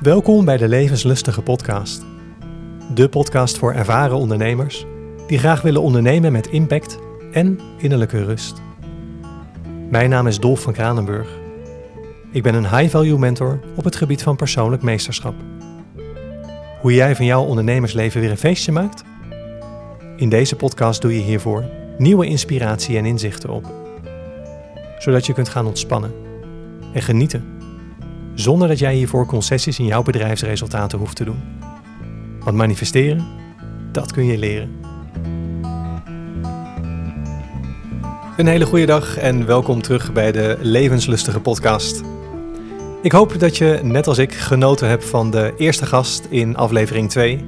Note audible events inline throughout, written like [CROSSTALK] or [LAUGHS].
Welkom bij de Levenslustige Podcast. De podcast voor ervaren ondernemers die graag willen ondernemen met impact en innerlijke rust. Mijn naam is Dolf van Kranenburg. Ik ben een high-value mentor op het gebied van persoonlijk meesterschap. Hoe jij van jouw ondernemersleven weer een feestje maakt? In deze podcast doe je hiervoor nieuwe inspiratie en inzichten op. Zodat je kunt gaan ontspannen en genieten. Zonder dat jij hiervoor concessies in jouw bedrijfsresultaten hoeft te doen. Want manifesteren, dat kun je leren. Een hele goede dag en welkom terug bij de Levenslustige Podcast. Ik hoop dat je, net als ik, genoten hebt van de eerste gast in aflevering 2.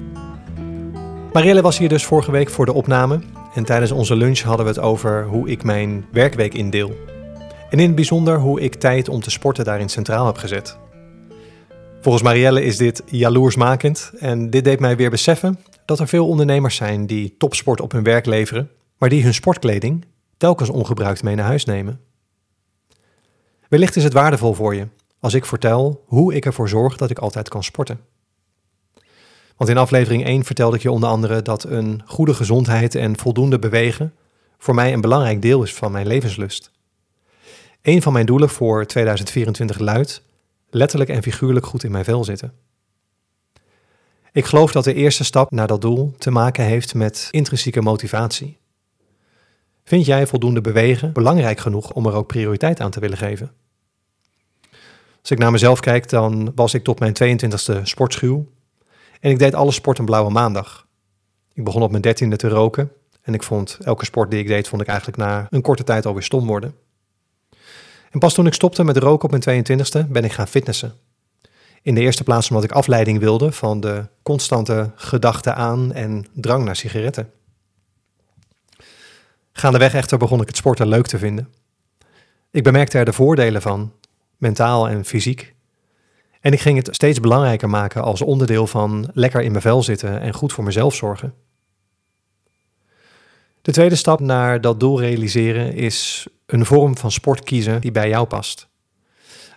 Marielle was hier dus vorige week voor de opname. En tijdens onze lunch hadden we het over hoe ik mijn werkweek indeel. En in het bijzonder hoe ik tijd om te sporten daarin centraal heb gezet. Volgens Marielle is dit jaloersmakend en dit deed mij weer beseffen dat er veel ondernemers zijn die topsport op hun werk leveren, maar die hun sportkleding telkens ongebruikt mee naar huis nemen. Wellicht is het waardevol voor je als ik vertel hoe ik ervoor zorg dat ik altijd kan sporten. Want in aflevering 1 vertelde ik je onder andere dat een goede gezondheid en voldoende bewegen voor mij een belangrijk deel is van mijn levenslust. Een van mijn doelen voor 2024 luidt letterlijk en figuurlijk goed in mijn vel zitten. Ik geloof dat de eerste stap naar dat doel te maken heeft met intrinsieke motivatie. Vind jij voldoende bewegen belangrijk genoeg om er ook prioriteit aan te willen geven? Als ik naar mezelf kijk, dan was ik tot mijn 22e sportschuw en ik deed alle sport een blauwe maandag. Ik begon op mijn dertiende te roken en ik vond elke sport die ik deed, vond ik eigenlijk na een korte tijd alweer stom worden. En pas toen ik stopte met roken op mijn 22e, ben ik gaan fitnessen. In de eerste plaats omdat ik afleiding wilde van de constante gedachte aan en drang naar sigaretten. Gaandeweg echter begon ik het sporten leuk te vinden. Ik bemerkte er de voordelen van, mentaal en fysiek. En ik ging het steeds belangrijker maken als onderdeel van lekker in mijn vel zitten en goed voor mezelf zorgen. De tweede stap naar dat doel realiseren is een vorm van sport kiezen die bij jou past.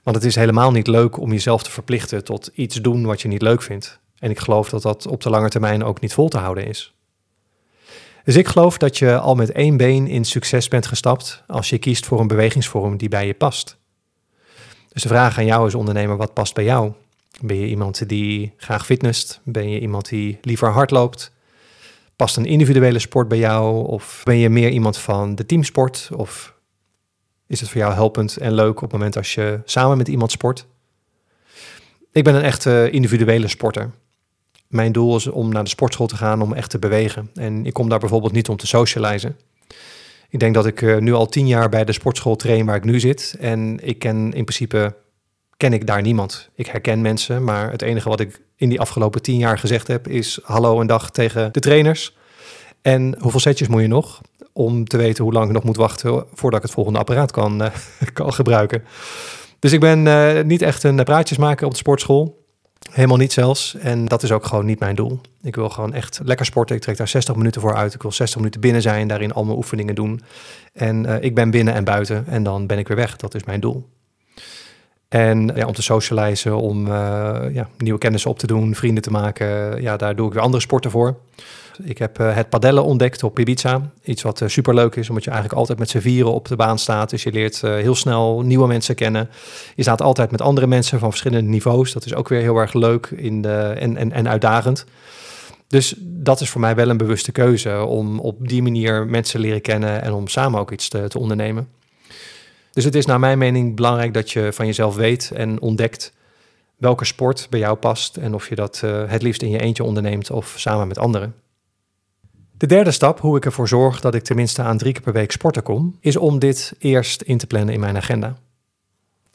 Want het is helemaal niet leuk om jezelf te verplichten tot iets doen wat je niet leuk vindt. En ik geloof dat dat op de lange termijn ook niet vol te houden is. Dus ik geloof dat je al met één been in succes bent gestapt als je kiest voor een bewegingsvorm die bij je past. Dus de vraag aan jou als ondernemer, wat past bij jou? Ben je iemand die graag fitness? Ben je iemand die liever hard loopt? Past een individuele sport bij jou? Of ben je meer iemand van de teamsport? Of is het voor jou helpend en leuk op het moment als je samen met iemand sport? Ik ben een echte individuele sporter. Mijn doel is om naar de sportschool te gaan om echt te bewegen. En ik kom daar bijvoorbeeld niet om te socializen. Ik denk dat ik eh, nu al tien jaar bij de sportschool train waar ik nu zit. En ik ken in principe ken ik daar niemand. Ik herken mensen, maar het enige wat ik in die afgelopen tien jaar gezegd heb is hallo en dag tegen de trainers. En hoeveel setjes moet je nog om te weten hoe lang ik nog moet wachten voordat ik het volgende apparaat kan, uh, [LAUGHS] kan gebruiken. Dus ik ben uh, niet echt een praatjesmaker op de sportschool. Helemaal niet zelfs. En dat is ook gewoon niet mijn doel. Ik wil gewoon echt lekker sporten. Ik trek daar 60 minuten voor uit. Ik wil 60 minuten binnen zijn, daarin al mijn oefeningen doen. En ik ben binnen en buiten en dan ben ik weer weg. Dat is mijn doel. En ja, om te socializen, om ja, nieuwe kennis op te doen, vrienden te maken, ja, daar doe ik weer andere sporten voor. Ik heb uh, het padellen ontdekt op Ibiza. Iets wat uh, superleuk is, omdat je eigenlijk altijd met z'n vieren op de baan staat. Dus je leert heel snel nieuwe mensen kennen. Je staat altijd met andere mensen van verschillende niveaus. Dat is ook weer heel erg leuk in de, en, en, en uitdagend. Dus dat is voor mij wel een bewuste keuze om op die manier mensen leren kennen en om samen ook iets te, te ondernemen. Dus het is naar mijn mening belangrijk dat je van jezelf weet en ontdekt welke sport bij jou past en of je dat uh, het liefst in je eentje onderneemt of samen met anderen. De derde stap, hoe ik ervoor zorg dat ik tenminste aan drie keer per week sporten kom, is om dit eerst in te plannen in mijn agenda.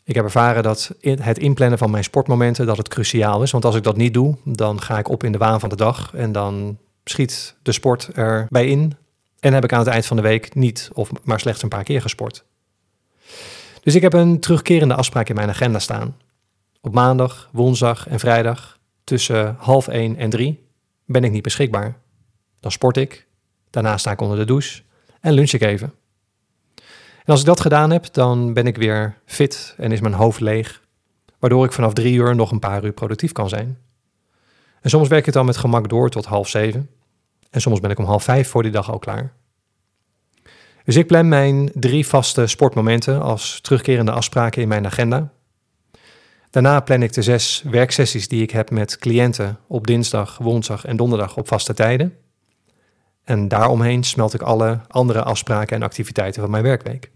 Ik heb ervaren dat het inplannen van mijn sportmomenten dat het cruciaal is, want als ik dat niet doe, dan ga ik op in de waan van de dag en dan schiet de sport erbij in en heb ik aan het eind van de week niet of maar slechts een paar keer gesport. Dus ik heb een terugkerende afspraak in mijn agenda staan. Op maandag, woensdag en vrijdag tussen half 1 en 3 ben ik niet beschikbaar. Dan sport ik, daarna sta ik onder de douche en lunch ik even. En als ik dat gedaan heb, dan ben ik weer fit en is mijn hoofd leeg waardoor ik vanaf drie uur nog een paar uur productief kan zijn. En soms werk ik dan met gemak door tot half zeven. En soms ben ik om half vijf voor die dag al klaar. Dus ik plan mijn drie vaste sportmomenten als terugkerende afspraken in mijn agenda. Daarna plan ik de zes werksessies die ik heb met cliënten op dinsdag, woensdag en donderdag op vaste tijden. En daaromheen smelt ik alle andere afspraken en activiteiten van mijn werkweek.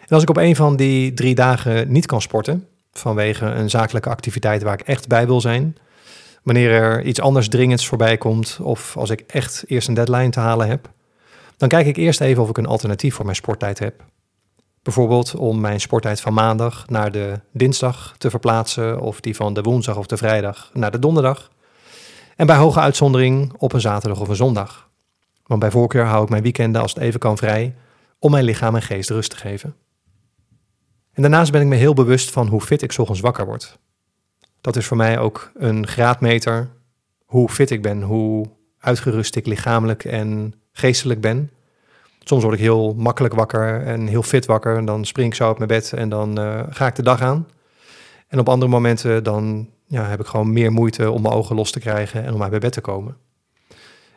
En als ik op een van die drie dagen niet kan sporten, vanwege een zakelijke activiteit waar ik echt bij wil zijn, wanneer er iets anders dringends voorbij komt of als ik echt eerst een deadline te halen heb, dan kijk ik eerst even of ik een alternatief voor mijn sporttijd heb. Bijvoorbeeld om mijn sporttijd van maandag naar de dinsdag te verplaatsen of die van de woensdag of de vrijdag naar de donderdag. En bij hoge uitzondering op een zaterdag of een zondag. Want bij voorkeur hou ik mijn weekenden als het even kan vrij om mijn lichaam en geest rust te geven. En daarnaast ben ik me heel bewust van hoe fit ik ochtends wakker word. Dat is voor mij ook een graadmeter hoe fit ik ben, hoe uitgerust ik lichamelijk en geestelijk ben. Soms word ik heel makkelijk wakker en heel fit wakker. En dan spring ik zo op mijn bed en dan uh, ga ik de dag aan. En op andere momenten dan ja, heb ik gewoon meer moeite om mijn ogen los te krijgen en om uit mijn bed te komen.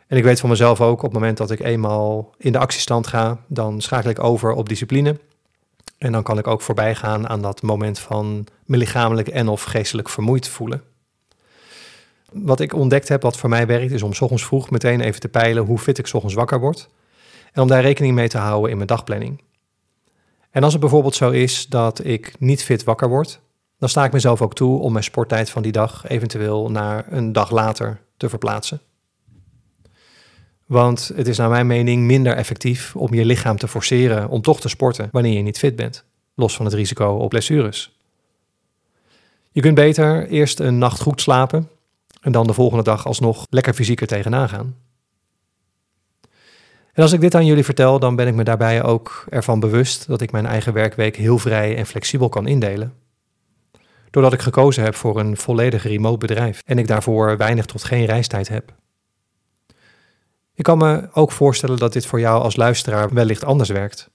En ik weet van mezelf ook, op het moment dat ik eenmaal in de actiestand ga, dan schakel ik over op discipline. En dan kan ik ook voorbij gaan aan dat moment van me lichamelijk en of geestelijk vermoeid voelen. Wat ik ontdekt heb, wat voor mij werkt, is om s ochtends vroeg meteen even te peilen hoe fit ik s ochtends wakker word. En om daar rekening mee te houden in mijn dagplanning. En als het bijvoorbeeld zo is dat ik niet fit wakker word, dan sta ik mezelf ook toe om mijn sporttijd van die dag eventueel naar een dag later te verplaatsen. Want het is naar mijn mening minder effectief om je lichaam te forceren om toch te sporten wanneer je niet fit bent, los van het risico op blessures. Je kunt beter eerst een nacht goed slapen en dan de volgende dag alsnog lekker fysieker tegenaan gaan. En als ik dit aan jullie vertel, dan ben ik me daarbij ook ervan bewust dat ik mijn eigen werkweek heel vrij en flexibel kan indelen. Doordat ik gekozen heb voor een volledig remote bedrijf en ik daarvoor weinig tot geen reistijd heb. Ik kan me ook voorstellen dat dit voor jou als luisteraar wellicht anders werkt.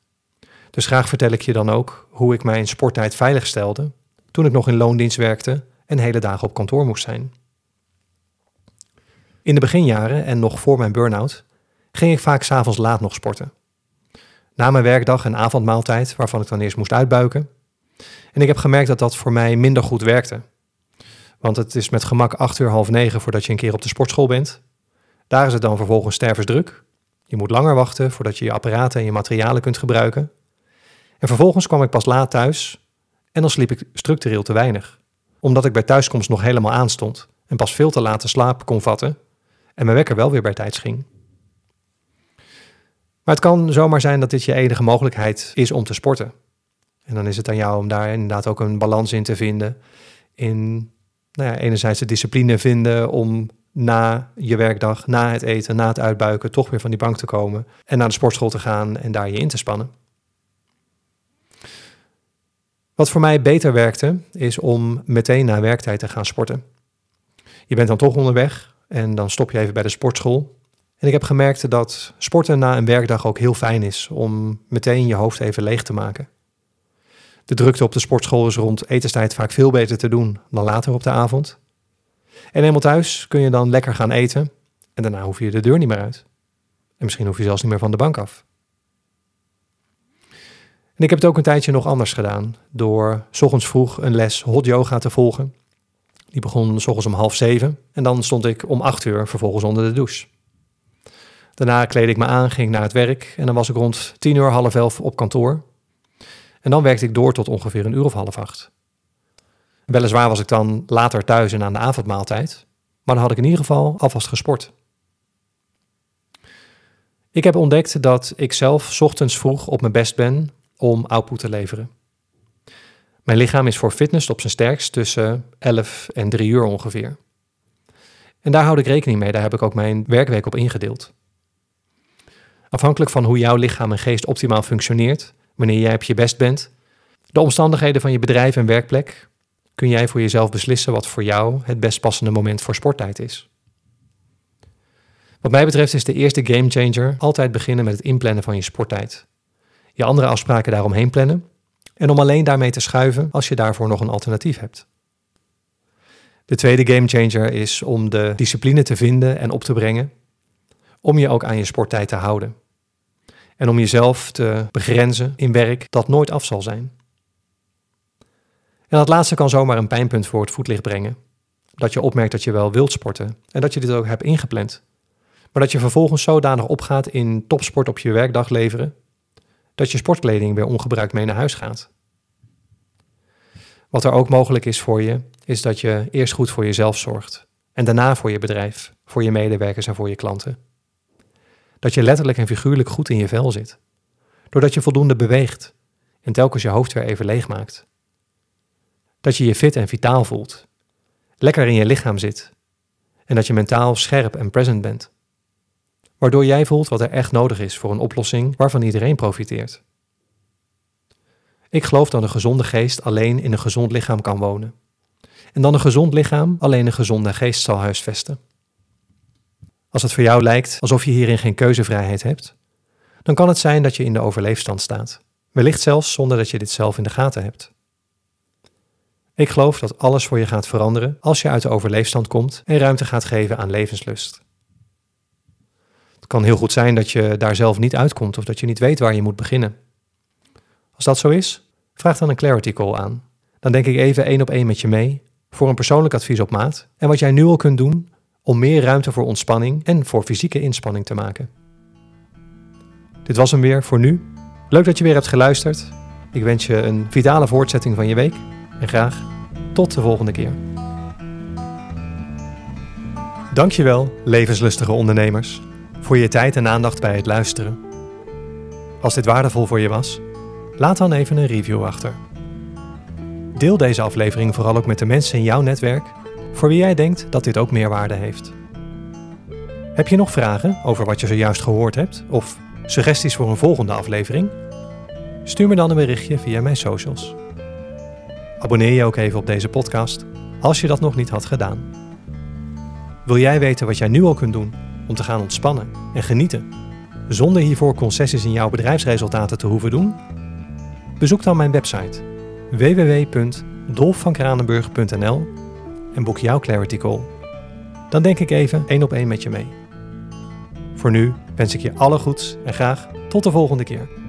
Dus graag vertel ik je dan ook hoe ik mijn sporttijd veilig stelde toen ik nog in loondienst werkte en hele dagen op kantoor moest zijn. In de beginjaren en nog voor mijn burn-out ging ik vaak s'avonds laat nog sporten. Na mijn werkdag en avondmaaltijd, waarvan ik dan eerst moest uitbuiken. En ik heb gemerkt dat dat voor mij minder goed werkte. Want het is met gemak acht uur, half negen voordat je een keer op de sportschool bent. Daar is het dan vervolgens stervensdruk. Je moet langer wachten voordat je je apparaten en je materialen kunt gebruiken. En vervolgens kwam ik pas laat thuis en dan sliep ik structureel te weinig. Omdat ik bij thuiskomst nog helemaal aanstond en pas veel te laat de slaap kon vatten en mijn wekker wel weer bij tijds ging. Maar het kan zomaar zijn dat dit je enige mogelijkheid is om te sporten. En dan is het aan jou om daar inderdaad ook een balans in te vinden. In nou ja, enerzijds de discipline vinden om na je werkdag, na het eten, na het uitbuiken, toch weer van die bank te komen en naar de sportschool te gaan en daar je in te spannen. Wat voor mij beter werkte, is om meteen na werktijd te gaan sporten. Je bent dan toch onderweg en dan stop je even bij de sportschool. En ik heb gemerkt dat sporten na een werkdag ook heel fijn is om meteen je hoofd even leeg te maken. De drukte op de sportschool is rond etenstijd vaak veel beter te doen dan later op de avond. En eenmaal thuis kun je dan lekker gaan eten en daarna hoef je de deur niet meer uit. En misschien hoef je zelfs niet meer van de bank af. En ik heb het ook een tijdje nog anders gedaan door s ochtends vroeg een les hot yoga te volgen. Die begon s ochtends om half zeven en dan stond ik om acht uur vervolgens onder de douche. Daarna kleed ik me aan, ging naar het werk en dan was ik rond tien uur, half elf op kantoor. En dan werkte ik door tot ongeveer een uur of half acht. Weliswaar was ik dan later thuis en aan de avondmaaltijd, maar dan had ik in ieder geval alvast gesport. Ik heb ontdekt dat ik zelf ochtends vroeg op mijn best ben om output te leveren. Mijn lichaam is voor fitness op zijn sterkst tussen 11 en 3 uur ongeveer. En daar houd ik rekening mee, daar heb ik ook mijn werkweek op ingedeeld. Afhankelijk van hoe jouw lichaam en geest optimaal functioneert, wanneer jij op je best bent, de omstandigheden van je bedrijf en werkplek, kun jij voor jezelf beslissen wat voor jou het best passende moment voor sporttijd is. Wat mij betreft is de eerste gamechanger altijd beginnen met het inplannen van je sporttijd. Je andere afspraken daaromheen plannen en om alleen daarmee te schuiven als je daarvoor nog een alternatief hebt. De tweede gamechanger is om de discipline te vinden en op te brengen, om je ook aan je sporttijd te houden. En om jezelf te begrenzen in werk dat nooit af zal zijn. En dat laatste kan zomaar een pijnpunt voor het voetlicht brengen. Dat je opmerkt dat je wel wilt sporten en dat je dit ook hebt ingepland. Maar dat je vervolgens zodanig opgaat in topsport op je werkdag leveren, dat je sportkleding weer ongebruikt mee naar huis gaat. Wat er ook mogelijk is voor je, is dat je eerst goed voor jezelf zorgt en daarna voor je bedrijf, voor je medewerkers en voor je klanten. Dat je letterlijk en figuurlijk goed in je vel zit, doordat je voldoende beweegt en telkens je hoofd weer even leeg maakt. Dat je je fit en vitaal voelt, lekker in je lichaam zit en dat je mentaal scherp en present bent. Waardoor jij voelt wat er echt nodig is voor een oplossing waarvan iedereen profiteert. Ik geloof dat een gezonde geest alleen in een gezond lichaam kan wonen. En dan een gezond lichaam alleen een gezonde geest zal huisvesten. Als het voor jou lijkt alsof je hierin geen keuzevrijheid hebt, dan kan het zijn dat je in de overleefstand staat. Wellicht zelfs zonder dat je dit zelf in de gaten hebt. Ik geloof dat alles voor je gaat veranderen als je uit de overleefstand komt en ruimte gaat geven aan levenslust. Het kan heel goed zijn dat je daar zelf niet uitkomt of dat je niet weet waar je moet beginnen. Als dat zo is, vraag dan een clarity call aan. Dan denk ik even één op één met je mee voor een persoonlijk advies op maat en wat jij nu al kunt doen om meer ruimte voor ontspanning en voor fysieke inspanning te maken. Dit was hem weer voor nu. Leuk dat je weer hebt geluisterd. Ik wens je een vitale voortzetting van je week en graag tot de volgende keer. Dankjewel, levenslustige ondernemers, voor je tijd en aandacht bij het luisteren. Als dit waardevol voor je was, laat dan even een review achter. Deel deze aflevering vooral ook met de mensen in jouw netwerk voor wie jij denkt dat dit ook meerwaarde heeft. Heb je nog vragen over wat je zojuist gehoord hebt of suggesties voor een volgende aflevering? Stuur me dan een berichtje via mijn socials. Abonneer je ook even op deze podcast als je dat nog niet had gedaan. Wil jij weten wat jij nu al kunt doen om te gaan ontspannen en genieten, zonder hiervoor concessies in jouw bedrijfsresultaten te hoeven doen? Bezoek dan mijn website www.dolfvankranenburg.nl en boek jouw Clarity Call. Dan denk ik even één op één met je mee. Voor nu wens ik je alle goeds en graag tot de volgende keer.